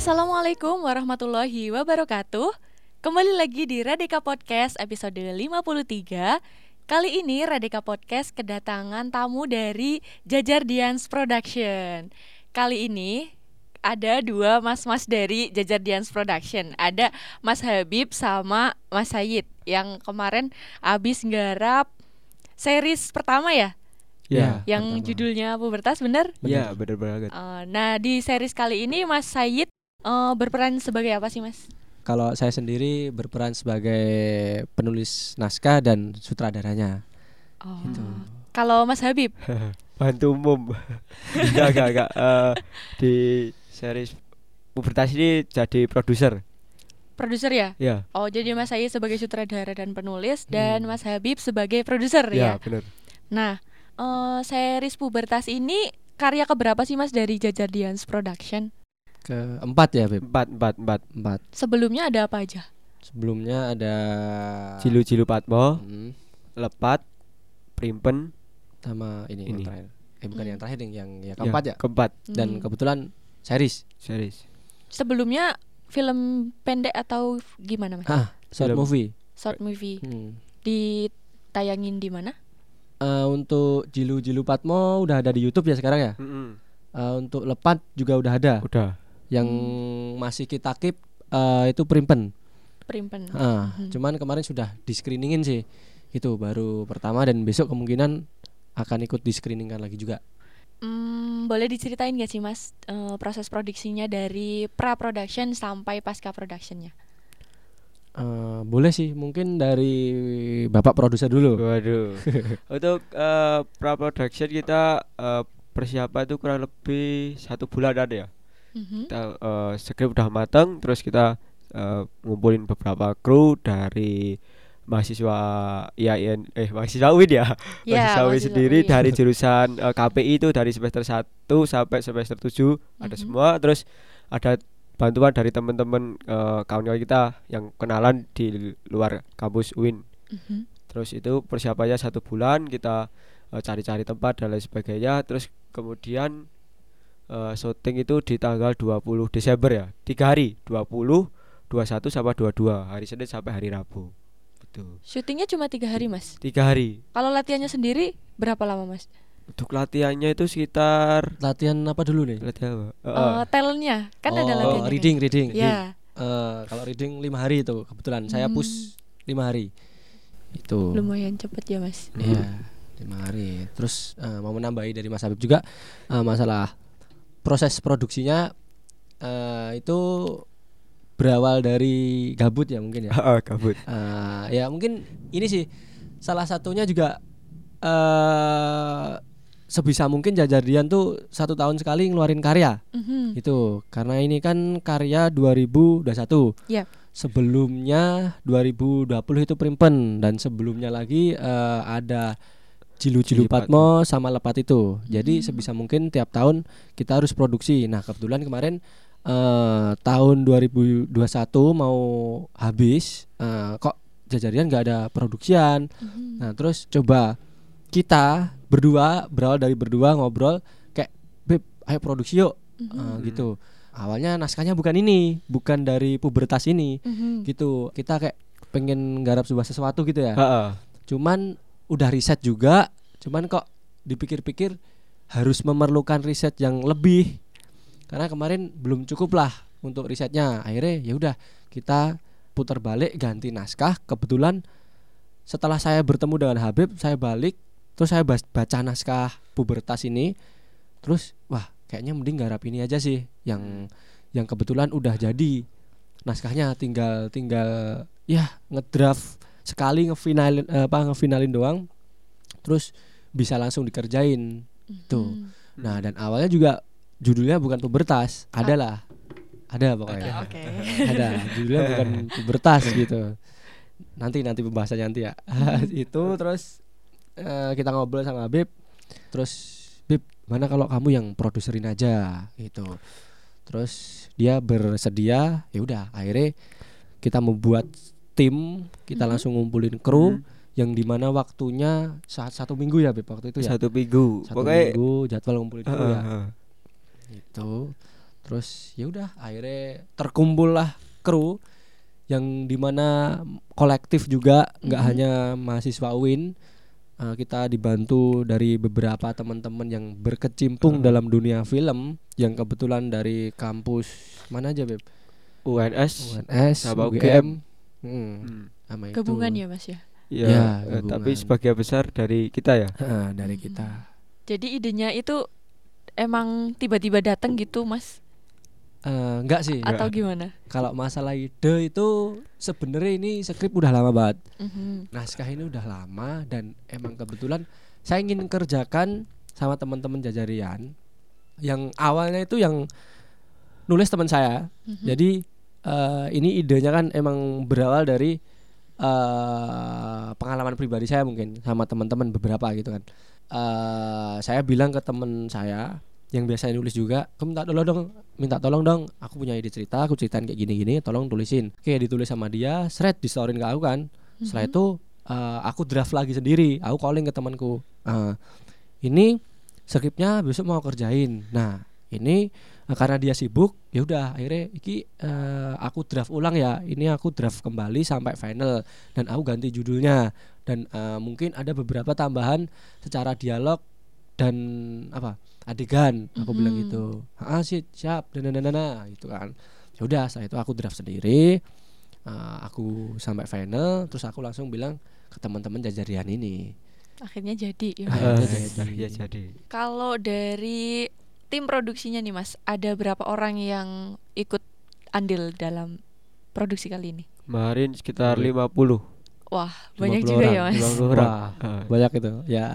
Assalamualaikum warahmatullahi wabarakatuh Kembali lagi di Radika Podcast episode 53 Kali ini Radika Podcast kedatangan tamu dari Jajar Dians Production Kali ini ada dua mas-mas dari Jajar Dians Production Ada Mas Habib sama Mas Sayid Yang kemarin abis nggarap series pertama ya Ya, Yang pertama. judulnya Pubertas bener? Iya, bener banget. Eh, nah di series kali ini Mas Sayid eh, berperan sebagai apa sih Mas? Kalau saya sendiri berperan sebagai penulis naskah dan sutradaranya. Oh. Gitu. Kalau Mas Habib, Bantu umum. enggak, enggak, enggak. Eh, di series Pubertas ini jadi produser. produser ya? Ya, Oh jadi Mas Sayid sebagai sutradara dan penulis Hmm. dan Mas Habib sebagai produser ya, ya. bener. Nah, eh, series Pubertas ini karya keberapa sih Mas dari Jajar Dians Production? Keempat ya, Beb. Empat, empat, empat. Empat. Sebelumnya ada apa aja? Sebelumnya ada Jilu-jilu Patmo, Hmm, Lepat, Primpen, sama ini, Ini. yang terakhir. Eh bukan Hmm. yang terakhir yang yang, yang keempat ya. Keempat Dan Hmm. kebetulan series. series. Sebelumnya film pendek atau gimana Mas? Ah, short Film. movie. Short movie Hmm. ditayangin di mana? Eh, untuk Jilu-Jilu Patmo udah ada di YouTube ya sekarang ya. Mm-mm. Eh, untuk Lepat juga udah ada. Udah. Yang masih kita keep eh, itu Primpen. Primpen. Ah, Mhm. cuman kemarin sudah di screeningin sih. Itu baru pertama dan besok kemungkinan akan ikut di screeningkan lagi juga. Hmm, boleh diceritain gak sih Mas eh, proses produksinya dari pra production sampai pasca productionnya? Eh, boleh sih, mungkin dari bapak produser dulu. Waduh. Untuk eh, pra production kita eh, persiapan itu kurang lebih satu bulan ada ya. Mhm. Kita eh, skrip udah matang, terus kita eh, ngumpulin beberapa kru dari mahasiswa IAIN eh mahasiswa UIN ya. Ya, mahasiswa UIN sendiri UIN. dari jurusan eh, KPI itu dari semester 1 sampai semester 7 ada Mhm. semua terus ada bantuan dari teman-teman eh, kawan-kawan kita yang kenalan di luar kampus UIN. Mhm. Terus itu persiapannya satu bulan kita eh, cari-cari tempat dan lain sebagainya. Terus kemudian eh, syuting itu di tanggal 20 Desember ya. Tiga hari, 20, 21 sama 22. Hari Senin sampai hari Rabu. Gitu. Syutingnya cuma tiga hari Mas. Tiga hari. Kalau latihannya sendiri berapa lama Mas? Untuk latihannya itu sekitar Latihan apa dulu nih? latihan apa? Eh, Eh, talentnya kan ada Oh, latihannya. reading, kan? reading. Ya, Eh, kalau reading lima hari itu kebetulan saya Hmm. push lima hari. Itu. lumayan cepet ya Mas. Iya, lima hari. Terus eh, mau menambahi dari Mas Habib juga eh, masalah proses produksinya eh, itu berawal dari gabut ya mungkin ya. kabut. Eh, ya mungkin ini sih salah satunya juga eh sebisa mungkin Jajarian tuh satu tahun sekali ngeluarin karya Mhm. itu karena ini kan karya 2021 Iya. sebelumnya 2020 itu Primpen dan sebelumnya lagi eh, ada Jilu-Jilu Jilu Patmo sama Lepat itu jadi Hmm. sebisa mungkin tiap tahun kita harus produksi nah kebetulan kemarin eh, tahun 2021 mau habis eh, kok Jajarian nggak ada produksian Mhm. Nah terus coba kita berdua berawal dari berdua ngobrol kayak beb ayo produksi yuk Mhm. Eh, gitu. Awalnya naskahnya bukan ini, bukan dari pubertas ini Mhm. gitu. Kita kayak pengen garap sebuah sesuatu gitu ya. Heeh. Cuman udah riset juga, cuman kok dipikir-pikir harus memerlukan riset yang lebih karena kemarin belum cukup lah untuk risetnya. Akhirnya ya udah kita putar balik ganti naskah. Kebetulan setelah saya bertemu dengan Habib, saya balik terus saya baca naskah pubertas ini. Terus wah, kayaknya mending garap ini aja sih yang yang kebetulan udah jadi naskahnya tinggal tinggal ya ngedraft sekali ngefinalin eh, apa ngefinalin doang terus bisa langsung dikerjain. Tuh. Mhm. nah dan awalnya juga judulnya bukan pubertas adalah. Ada pokoknya. Ah. Oke. ada judulnya bukan pubertas gitu. Nanti nanti pembahasannya nanti ya. Itu terus eh, kita ngobrol sama Bib. Terus Bib mana kalau kamu yang produserin aja? Gitu. Terus dia bersedia ya udah akhirnya kita membuat tim kita Mhm. langsung ngumpulin kru Hmm. yang di mana waktunya saat satu minggu ya Bib waktu itu ya Satu minggu. satu Pokoknya minggu jadwal ngumpulin kru Heeh, ya heeh. itu terus ya udah akhirnya terkumpul lah kru yang di mana kolektif juga nggak Mhm. hanya mahasiswa UIN Eh, kita dibantu dari beberapa teman-teman yang berkecimpung Mhm. dalam dunia film yang kebetulan dari kampus mana aja beb UNS UNS UGM. Hmm, Hmm. sama itu. Gabungan ya mas ya. Ya, Ya, eh, tapi sebagian besar dari kita ya. Heeh, dari Hmm. kita Jadi idenya itu emang tiba-tiba datang gitu mas? Eh, enggak sih Atau gimana? kalau masalah ide itu sebenarnya ini skrip udah lama banget Mhm. naskah ini udah lama dan emang kebetulan saya ingin kerjakan sama teman-teman jajarian yang awalnya itu yang nulis teman saya Mhm. jadi eh, ini idenya kan emang berawal dari eh, pengalaman pribadi saya mungkin sama teman-teman beberapa gitu kan. Eh, saya bilang ke teman saya yang biasa nulis juga aku minta tolong dong minta tolong dong aku punya ide cerita aku ceritain kayak gini-gini tolong tulisin. Oke ditulis sama dia shred di storyin ke aku kan. Setelah Mhm. itu eh, aku draft lagi sendiri aku calling ke temanku. Eh, ini skripnya besok mau kerjain. Nah ini eh, karena dia sibuk ya udah akhirnya iki eh, aku draft ulang ya ini aku draft kembali sampai final dan aku ganti judulnya dan eh, mungkin ada beberapa tambahan secara dialog dan apa adegan aku bilang Mhm. gitu ah sih siap dan dan dan dan gitu kan ya udah setelah itu aku draft sendiri eh, aku sampai final terus aku langsung bilang ke teman-teman jajarian ini Akhirnya jadi ya. Mas. jadi. Jadi. Kalau dari tim produksinya nih Mas, ada berapa orang yang ikut andil dalam produksi kali ini? Kemarin sekitar Iya. 50 Wah, banyak 50 juga orang, ya Mas. 50 orang. Wah, banyak itu ya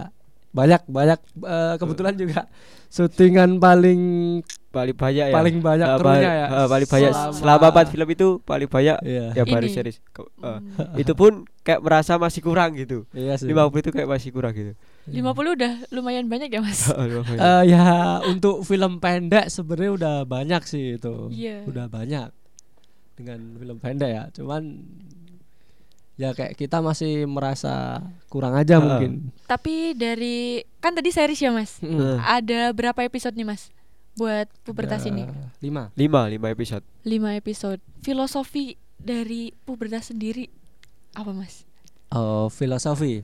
banyak banyak Eh, kebetulan juga syutingan paling paling banyak ya. paling banyak Eh, krunya pa- ya eh, paling banyak Selama- selama 4 film itu paling banyak iya ya baru Ini. series. Eh, Hmm. itu pun kayak merasa masih kurang gitu. iya sih 50 itu kayak masih kurang gitu. 50 udah lumayan banyak ya Mas. Eh, ya untuk film pendek sebenarnya udah banyak sih itu Iya. udah banyak dengan film pendek ya cuman ya kayak kita masih merasa kurang aja Heeh. mungkin Tapi dari kan tadi series ya Mas. Mm. Ada berapa episode nih Mas? Buat pubertas Ada ini? lima 5 5 episode. 5 episode. Filosofi dari pubertas sendiri apa Mas? oh filosofi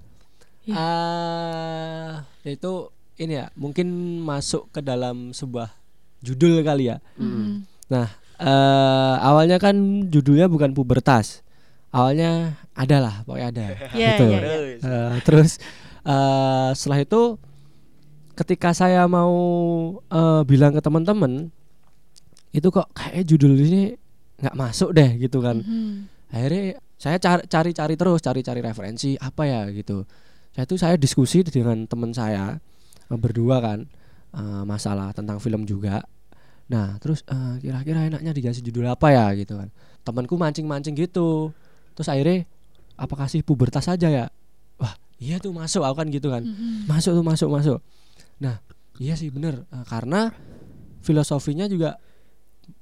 Iya. ah itu ini ya mungkin masuk ke dalam sebuah judul kali ya Mhm. eh awalnya kan judulnya bukan pubertas awalnya ada lah pokoknya ada Iya, gitu iya, iya. Eh, terus eh, setelah itu ketika saya mau eh, bilang ke teman-teman itu kok kayak judul ini nggak masuk deh gitu kan. Mhm. akhirnya saya cari cari cari terus cari cari referensi apa ya gitu. Saya tuh saya diskusi dengan teman saya eh, berdua kan eh, masalah tentang film juga. Nah terus eh, kira-kira enaknya dikasih judul apa ya gitu kan. Temanku mancing-mancing gitu. Terus akhirnya apa kasih pubertas saja ya? Wah iya tuh masuk aku kan gitu kan. Mhm. masuk tuh masuk masuk nah iya sih bener Eh, karena filosofinya juga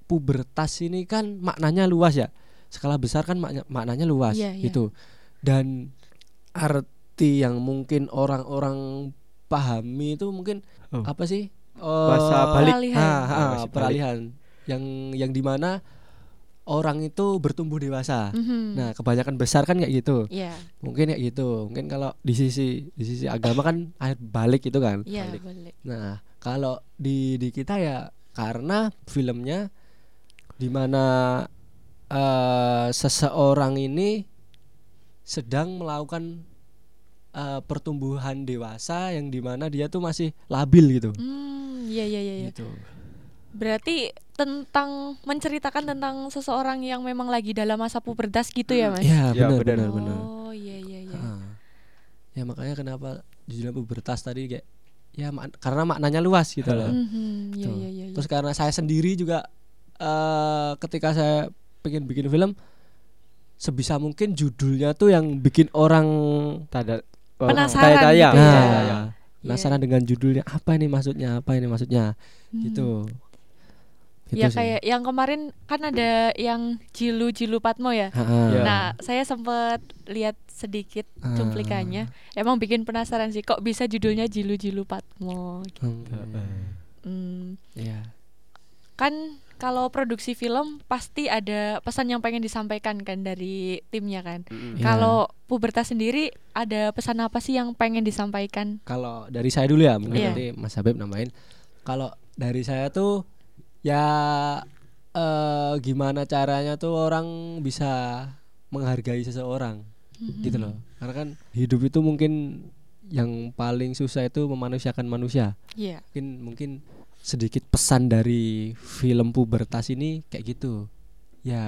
pubertas ini kan maknanya luas ya skala besar kan makna- maknanya luas Iya, iya. gitu dan arti yang mungkin orang-orang pahami itu mungkin Oh. apa sih Masa Eh, balik. Peralihan. ah, ah, Masa balik. peralihan yang yang di mana orang itu bertumbuh dewasa Mhm. nah kebanyakan besar kan kayak gitu Iya, mungkin kayak gitu mungkin kalau di sisi di sisi agama kan balik itu kan iya Balik. boleh. nah kalau di di kita ya karena filmnya di mana eh seseorang ini sedang melakukan eh, pertumbuhan dewasa yang di mana dia tuh masih labil gitu Hmm, iya iya iya. iya. gitu Berarti tentang menceritakan tentang seseorang yang memang lagi dalam masa pubertas gitu ya, Mas? ya Ya, benar benar. benar Oh, iya iya iya. Ah. ya makanya kenapa judulnya pubertas tadi kayak ya mak- karena maknanya luas gitu loh Mhm, iya Tuh. iya iya. iya. Terus karena saya sendiri juga eh ketika saya pengen bikin film sebisa mungkin judulnya tuh yang bikin orang Tanda oh, Penasaran tanya-tanya. gitu ya. nah, Tanya-tanya. penasaran dengan judulnya apa ini maksudnya apa ini maksudnya Hmm. gitu. Gitu Ya sih. kayak yang kemarin kan ada yang Jilu Jilu Patmo ya. Ha-ha. Ya. Nah, saya sempat lihat sedikit Ah. cuplikannya. Emang bikin penasaran sih kok bisa judulnya Jilu Jilu Patmo. gitu. Hmm, Heeh. Hmm, Iya. kan kalau produksi film pasti ada pesan yang pengen disampaikan kan dari timnya kan. Iya. Kalau pubertas sendiri ada pesan apa sih yang pengen disampaikan? Kalau dari saya dulu ya, mungkin Iya. nanti Mas Habib nambahin. Kalau dari saya tuh ya eh gimana caranya tuh orang bisa menghargai seseorang Mhm. gitu loh. Karena kan hidup itu mungkin yang paling susah itu memanusiakan manusia. Iya. Mungkin mungkin sedikit pesan dari film pubertas ini kayak gitu. Ya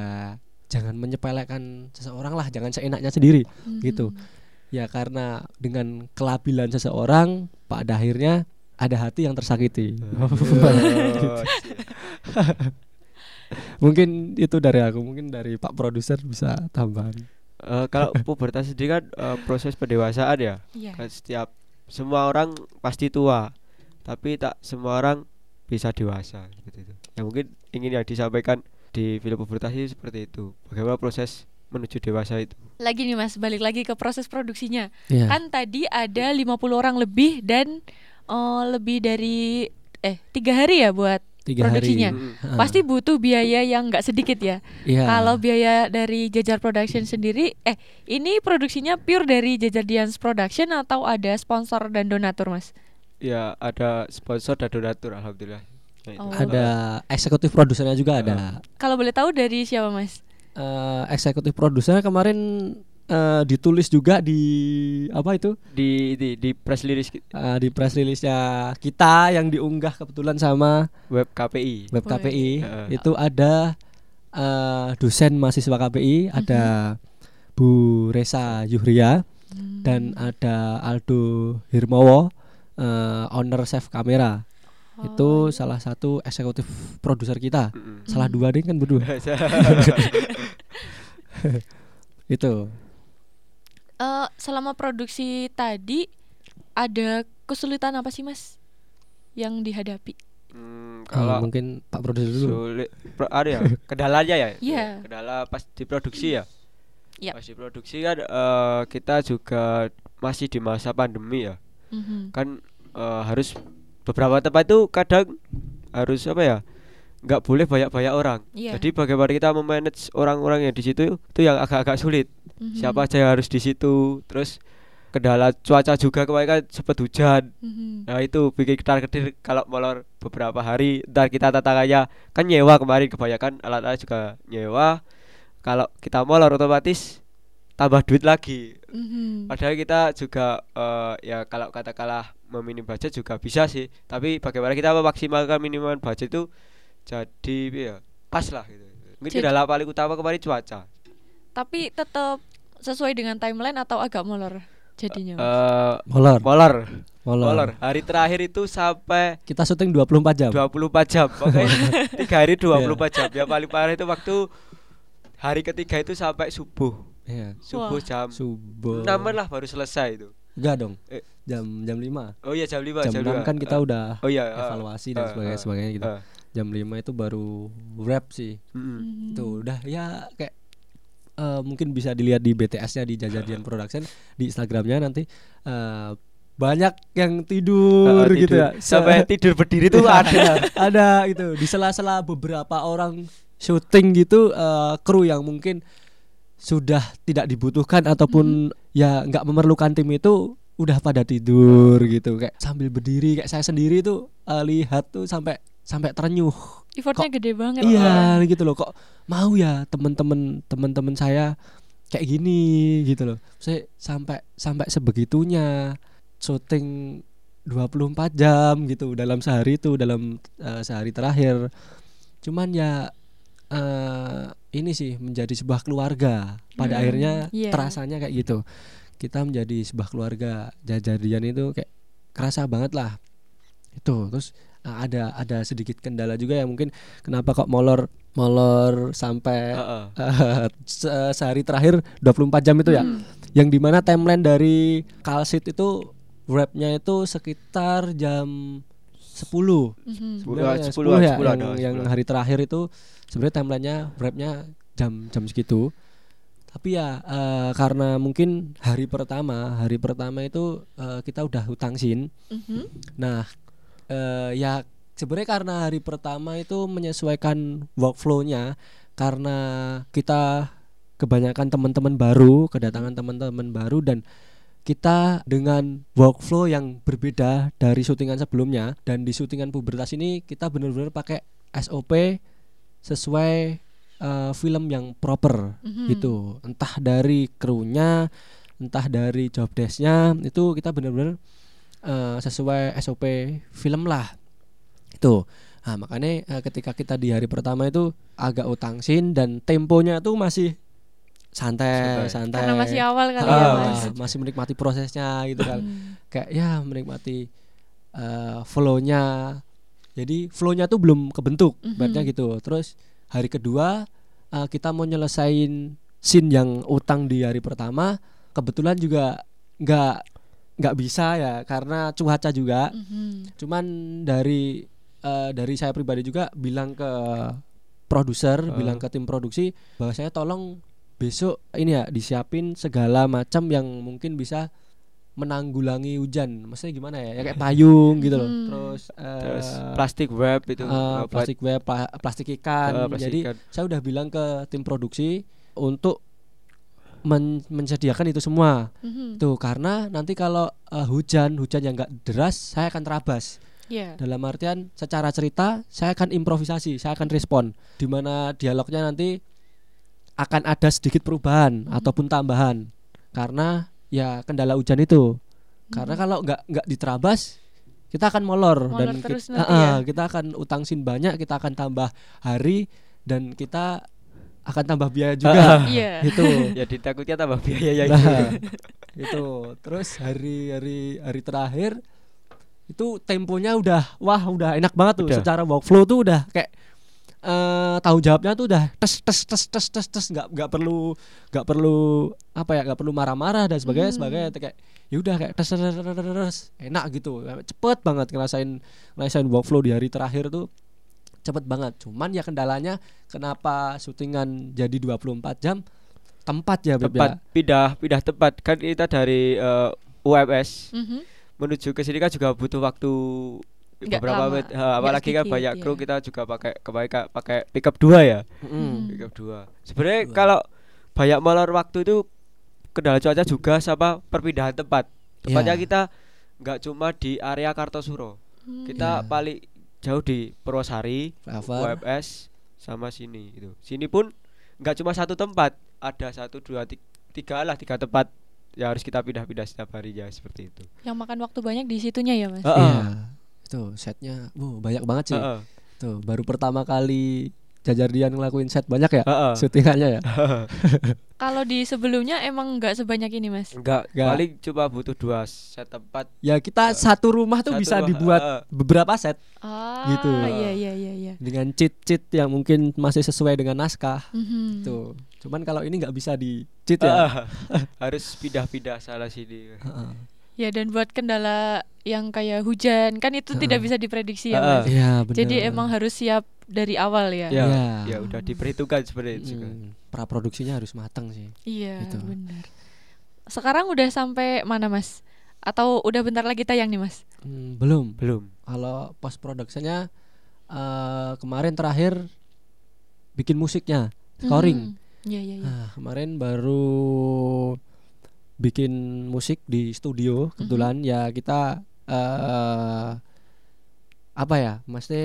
jangan menyepelekan seseorang lah, jangan seenaknya sendiri gitu. Mhm. Ya karena dengan kelabilan seseorang pada akhirnya ada hati yang tersakiti. Oh, mungkin itu dari aku, mungkin dari Pak produser bisa tambahan. Eh, kalau pubertas sendiri kan eh, proses pendewasaan ya. Iya. Kan setiap semua orang pasti tua, tapi tak semua orang bisa dewasa seperti itu. Yang mungkin ingin yang disampaikan di film pubertas itu seperti itu. Bagaimana proses menuju dewasa itu. Lagi nih Mas, balik lagi ke proses produksinya. Iya. Kan tadi ada 50 orang lebih dan eh, lebih dari eh tiga hari ya buat tiga produksinya. hari. Mm-mm. Heeh. pasti butuh biaya yang nggak sedikit ya. Iya. Kalau biaya dari Jajar Production sendiri, eh ini produksinya pure dari Jajar Dians Production atau ada sponsor dan donatur mas? Ya ada sponsor dan donatur alhamdulillah. Nah, itu. Oh. ada eksekutif produsernya juga ada. Kalau boleh tahu dari siapa mas? Eh, eksekutif produsernya kemarin eh, ditulis juga di apa itu Di di di press release Eh, di press release-nya kita yang diunggah kebetulan sama web KPI. web Wih. KPI Heeh. itu ada eh, dosen mahasiswa KPI ada Bu Resa Yuhria Hmm. dan ada Aldo Hirmowo eh, owner chef kamera Oh, itu iya. salah satu eksekutif produser kita Mm-mm. salah dua deh kan berdua itu Eh, selama produksi tadi ada kesulitan apa sih mas yang dihadapi? Hmm, Eh, kalau mungkin Pak produser dulu sulit pro- ada ya kendalanya ya Iya. kendala pas diproduksi ya Yap. pas diproduksi kan eh, kita juga masih di masa pandemi ya Mhm. kan eh, harus beberapa tempat itu kadang harus apa ya nggak boleh banyak-banyak orang Iya. jadi bagaimana kita memanage orang-orang yang di situ itu yang agak-agak sulit Mhm. siapa aja yang harus di situ terus kendala cuaca juga kemarin kan sempat hujan Mhm. Nah itu bikin ketar ketir kalau molor beberapa hari ntar kita tantangannya kan nyewa kemarin kebanyakan alat-alat juga nyewa kalau kita molor otomatis tambah duit lagi Mhm. padahal kita juga eh, ya kalau katakanlah meminim budget juga bisa sih tapi bagaimana kita memaksimalkan minimal budget itu jadi ya pas lah gitu. Mungkin Jadi- kendala paling utama kemarin cuaca. Tapi tetap sesuai dengan timeline atau agak molor jadinya? Eh molor. molor. Molor. Molor. Hari terakhir itu sampai kita syuting 24 jam. 24 jam. Pokoknya tiga hari 24 Iya. jam. Yang paling parah itu waktu Hari ketiga itu sampai subuh. Iya. Subuh Wah. jam subuh. 6 lah baru selesai itu. Enggak dong. Eh. jam jam 5 Oh iya jam 5 jam 6 kan kita udah Oh iya eh, evaluasi dan sebagainya sebagainya gitu. Eh. Jam 5 itu baru rap sih Mm-mm. Mhm. tuh udah ya kayak eh, mungkin bisa dilihat di BTS-nya di Jajadian Production di Instagramnya nanti eh, banyak yang tidur, gitu tidur. ya Se- Sampai tidur berdiri tuh ada ada gitu di sela-sela beberapa orang syuting gitu eh, kru yang mungkin sudah tidak dibutuhkan ataupun ya nggak memerlukan tim itu udah pada tidur gitu kayak sambil berdiri kayak saya sendiri tuh eh, lihat tuh sampai sampai terenyuh. Effortnya gede banget. iya gitu loh. Kok mau ya temen-temen temen-temen saya kayak gini gitu loh. Saya sampai sampai sebegitunya syuting 24 jam gitu dalam sehari itu dalam eh, sehari terakhir. Cuman ya eh ini sih menjadi sebuah keluarga. Pada Hmm, akhirnya iya. terasanya kayak gitu. Kita menjadi sebuah keluarga. Jajadian itu kayak kerasa banget lah. Itu terus eh, ada ada sedikit kendala juga ya mungkin kenapa kok molor molor sampai Heeh. eh, se- sehari terakhir 24 jam itu ya Hmm. yang di mana timeline dari Kalsit itu rapnya itu sekitar jam 10 Mhm. Sepuluh- Sebenarnya sepuluh, 10 ya, sepuluh yang, ada, yang sepuluh. hari terakhir itu sebenarnya timelinenya rapnya jam jam segitu tapi ya eh, karena mungkin hari pertama hari pertama itu eh, kita udah hutang sin Mhm. nah eh, ya sebenarnya karena hari pertama itu menyesuaikan workflow-nya karena kita kebanyakan teman-teman baru, kedatangan teman-teman baru dan kita dengan workflow yang berbeda dari syutingan sebelumnya dan di syutingan pubertas ini kita benar-benar pakai SOP sesuai eh, film yang proper Mhm. gitu entah dari krunya entah dari job desknya itu kita benar-benar eh, sesuai SOP film lah itu nah, makanya eh, ketika kita di hari pertama itu agak utang scene dan temponya tuh masih santai Santai. santai Karena masih awal kali Ah, ya, Ah, Mas. masih menikmati prosesnya gitu kan Hmm. kayak ya menikmati eh, flow-nya jadi flow-nya tuh belum kebentuk Mhm. ibaratnya gitu terus hari kedua eh, kita mau nyelesain scene yang utang di hari pertama kebetulan juga nggak nggak bisa ya karena cuaca juga Mhm. cuman dari eh, dari saya pribadi juga bilang ke produser Ah. bilang ke tim produksi bahwa saya tolong besok ini ya disiapin segala macam yang mungkin bisa menanggulangi hujan maksudnya gimana ya, ya kayak payung gitu loh Hmm. terus eh, Terus plastik web itu uh, plastik web pla- plastik ikan uh, plastik jadi ikan. saya udah bilang ke tim produksi untuk men- menyediakan itu semua Mhm. tuh karena nanti kalau eh, hujan hujan yang enggak deras saya akan terabas Iya. dalam artian secara cerita saya akan improvisasi saya akan respon di mana dialognya nanti akan ada sedikit perubahan Mhm. ataupun tambahan karena ya kendala hujan itu karena Mhm. kalau nggak nggak diterabas kita akan molor, Molor dan terus kita, nanti Ah, ya. kita akan utang sin banyak kita akan tambah hari dan kita akan tambah biaya juga. Iya. itu ya ditakutnya tambah biaya ya. Nah, itu terus hari hari hari terakhir itu temponya udah wah udah enak banget tuh. Udah. secara workflow tuh udah kayak eh tanggung jawabnya tuh udah tes tes tes tes tes tes. Nggak nggak perlu nggak perlu apa ya nggak perlu marah-marah dan sebagainya Hmm. sebagainya. Kayak ya udah kayak tes tes tes, tes, tes, tes, enak gitu. Cepet banget ngerasain ngerasain workflow di hari terakhir tuh cepet banget cuman ya kendalanya kenapa syutingan jadi 24 jam tempat ya Beb, ya? tempat pindah pindah tempat kan kita dari uh, UMS Mhm. menuju ke sini kan juga butuh waktu Nggak beberapa lama, nggak apalagi kan sedikit, banyak kru iya. kita juga pakai kebanyakan pakai pickup dua ya Mm. Hmm. pickup dua sebenarnya Dua. kalau banyak molor waktu itu kendala cuaca juga sama perpindahan tempat tempatnya Iya. kita nggak cuma di area Kartosuro Hmm. kita Iya. paling jauh di Purwosari. UMS sama sini gitu sini pun nggak cuma satu tempat ada satu dua ti- tiga lah tiga tempat yang harus kita pindah-pindah setiap harinya seperti itu Yang makan waktu banyak di situnya ya, Mas. Heeh. Iya. Tuh setnya, wow, banyak banget sih. Heeh. Tuh baru pertama kali Jajar Dian ngelakuin set banyak ya Heeh. syutingannya ya. Kalau di sebelumnya emang nggak sebanyak ini, Mas. Enggak, Nggak. paling cuma butuh dua set tempat. Ya kita satu rumah tuh Satu bisa rumah, dibuat heeh. beberapa set Ah, Gitu. Iya, iya, iya, iya. dengan cheat-cheat yang mungkin masih sesuai dengan naskah. Mhm. Tuh. Cuman kalau ini nggak bisa di cheat ya. Harus pindah-pindah salah sini. Heeh. Ya dan buat kendala yang kayak hujan kan itu tidak bisa diprediksi ya, Heeh. Mas. Iya benar. Jadi emang harus siap dari awal ya. Ya, Iya. ya udah diperhitungkan sebenarnya itu juga. Mm, praproduksinya harus matang sih. Iya, Gitu. benar. Sekarang udah sampai mana, Mas? Atau udah bentar lagi tayang nih, Mas? Hmm, belum. Belum. Kalau post productionnya eh, kemarin terakhir bikin musiknya, scoring. Mhm. Iya, iya, iya. Nah, kemarin baru bikin musik di studio kebetulan. Ya kita eh apa ya, mesti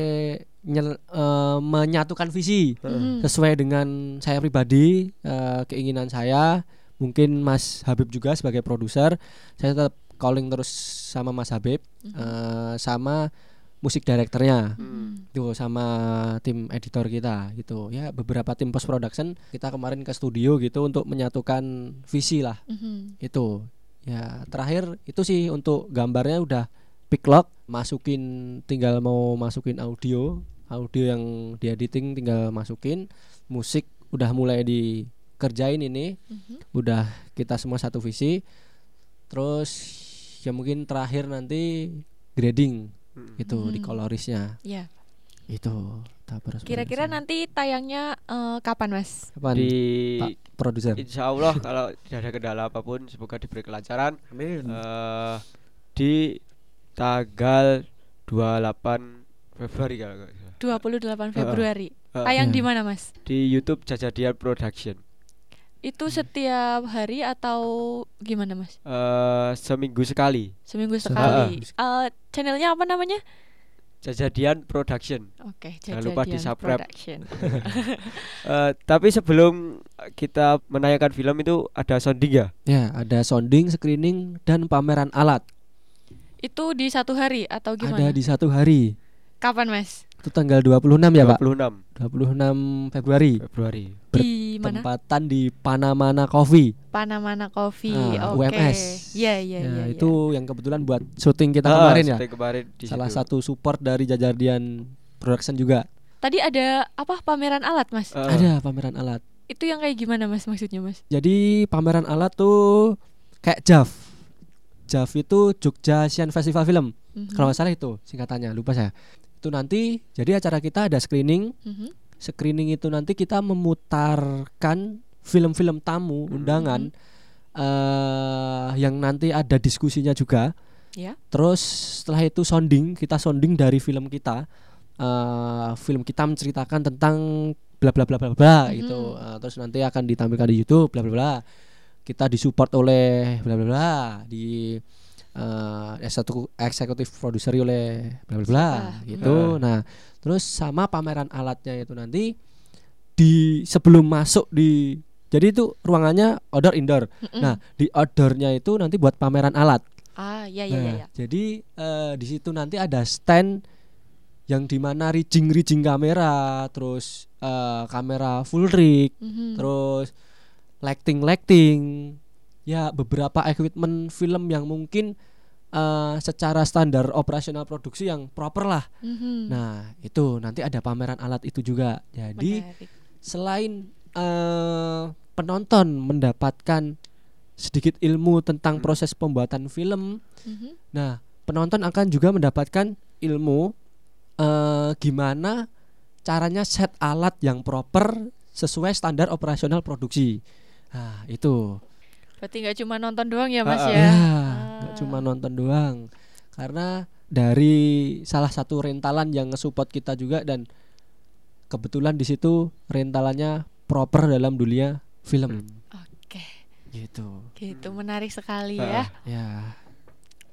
nyel- eh, menyatukan visi Mhm. sesuai dengan saya pribadi, eh, keinginan saya, mungkin Mas Habib juga sebagai produser, saya tetap calling terus sama Mas Habib, Mhm. eh, sama musik direkturnya Mhm. tuh sama tim editor kita gitu. Ya beberapa tim post production kita kemarin ke studio gitu untuk menyatukan visi lah. Mhm. itu ya terakhir itu sih untuk gambarnya udah pick lock masukin tinggal mau masukin audio. Audio yang di editing tinggal masukin. Musik udah mulai dikerjain ini. Mhm. udah kita semua satu visi. Terus ya mungkin terakhir nanti grading Itu di Hmm. kolorisnya Iya. itu Kira-kira nanti tayangnya eh, kapan, Mas? kapan Di Pak produser Insya Allah kalau tidak ada kendala apa pun semoga diberi kelancaran amin eh di tanggal 28 Februari kalau nggak salah. 28 Februari. Heeh. Tayang Ya. di mana, Mas? di YouTube Jajadian Production. Itu setiap hari atau gimana, Mas? Eh seminggu sekali. Seminggu Se- sekali. Eh, channelnya apa namanya? Jajadian Production. Oke, Jangan lupa Jajadian di-subscribe. Production. Eh tapi sebelum kita menayangkan film itu ada sounding ya? Ya, ada sounding, screening dan pameran alat. Itu di satu hari atau gimana? Ada di satu hari. Kapan, Mas? Itu tanggal 26 ya, Pak? 26 26 Februari. Februari. Di mana? Tempatan di Panamana Coffee. Panamana Coffee. Ah, Oke. UMS. Iya, iya, Ya, iya. itu yang kebetulan buat syuting kita Ah, kemarin ya. kemarin di Salah situ. satu support dari Jajardian Production juga. Tadi ada apa pameran alat, Mas? Eh, Ada pameran alat. Itu yang kayak gimana, Mas? Maksudnya, Mas? Jadi pameran alat tuh kayak JAF. JAF itu Jogja Asian Festival Film. Mhm. Kalau nggak salah itu singkatannya, lupa saya. Itu nanti jadi acara kita ada screening. Mhm. Screening itu nanti kita memutarkan film-film tamu undangan eh yang nanti ada diskusinya juga. Ya. Terus setelah itu sounding, kita sounding dari film kita. eh film kita menceritakan tentang bla bla bla bla bla Mhm. gitu. Eh, terus nanti akan ditampilkan di YouTube bla bla bla. Kita disupport oleh bla bla bla di eh satu eksekutif produser oleh bla bla bla gitu. Hmm. Nah, terus sama pameran alatnya itu nanti di sebelum masuk di jadi itu ruangannya outdoor indoor. Mm-mm. Nah, di outdoornya itu nanti buat pameran alat. Ah, iya iya iya. Nah, iya. Jadi eh, di situ nanti ada stand yang di mana rigging rigging kamera, terus eh, kamera full rig, Mhm. terus lighting lighting, ya beberapa equipment film yang mungkin eh, secara standar operasional produksi yang proper lah. Mhm. Nah itu nanti ada pameran alat itu juga. Jadi Menarik. selain eh, penonton mendapatkan sedikit ilmu tentang proses pembuatan film, Mhm. nah penonton akan juga mendapatkan ilmu eh, gimana caranya set alat yang proper sesuai standar operasional produksi. Nah itu Berarti nggak cuma nonton doang ya, Mas ah. ya? ya Ah. nggak cuma nonton doang karena dari salah satu rentalan yang nge-support kita juga dan kebetulan di situ rentalannya proper dalam dunia film Oke, gitu gitu menarik sekali Ah. ya. ya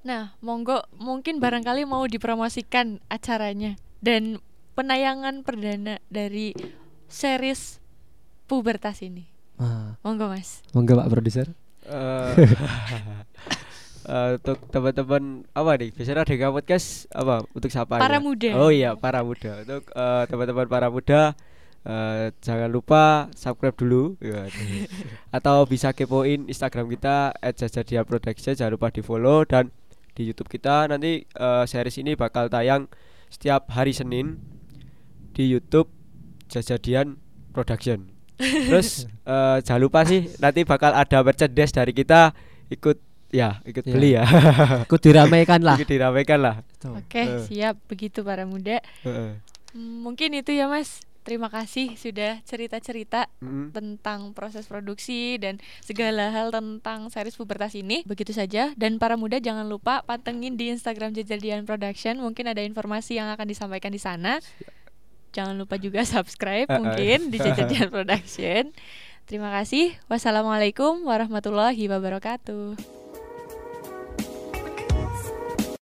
Nah, monggo mungkin barangkali mau dipromosikan acaranya dan penayangan perdana dari series pubertas ini. nah, Monggo, Mas. monggo pak produser Eh, untuk teman-teman apa nih? Biasanya ada podcast apa untuk siapa? Para muda. Oh iya, para muda. Untuk eh, teman-teman para muda eh, jangan lupa subscribe dulu Ya, atau bisa kepoin Instagram kita @jajadiaproduction jangan lupa di follow dan di YouTube kita nanti eh, series ini bakal tayang setiap hari Senin di YouTube Jajadian Production. Terus eh, jangan lupa sih nanti bakal ada merchandise dari kita ikut ya ikut Ya. beli ya. ikut diramaikan lah ikut diramaikan lah. Oke, Eh. siap begitu para muda. Heeh. Hmm, mungkin itu ya, Mas. Terima kasih sudah cerita-cerita Mm. tentang proses produksi dan segala hal tentang series pubertas ini. Begitu saja dan para muda jangan lupa pantengin di Instagram Jajadian Production, mungkin ada informasi yang akan disampaikan di sana. Jangan lupa juga subscribe eh. mungkin di Jajadian Production. Terima kasih. Wassalamualaikum warahmatullahi wabarakatuh.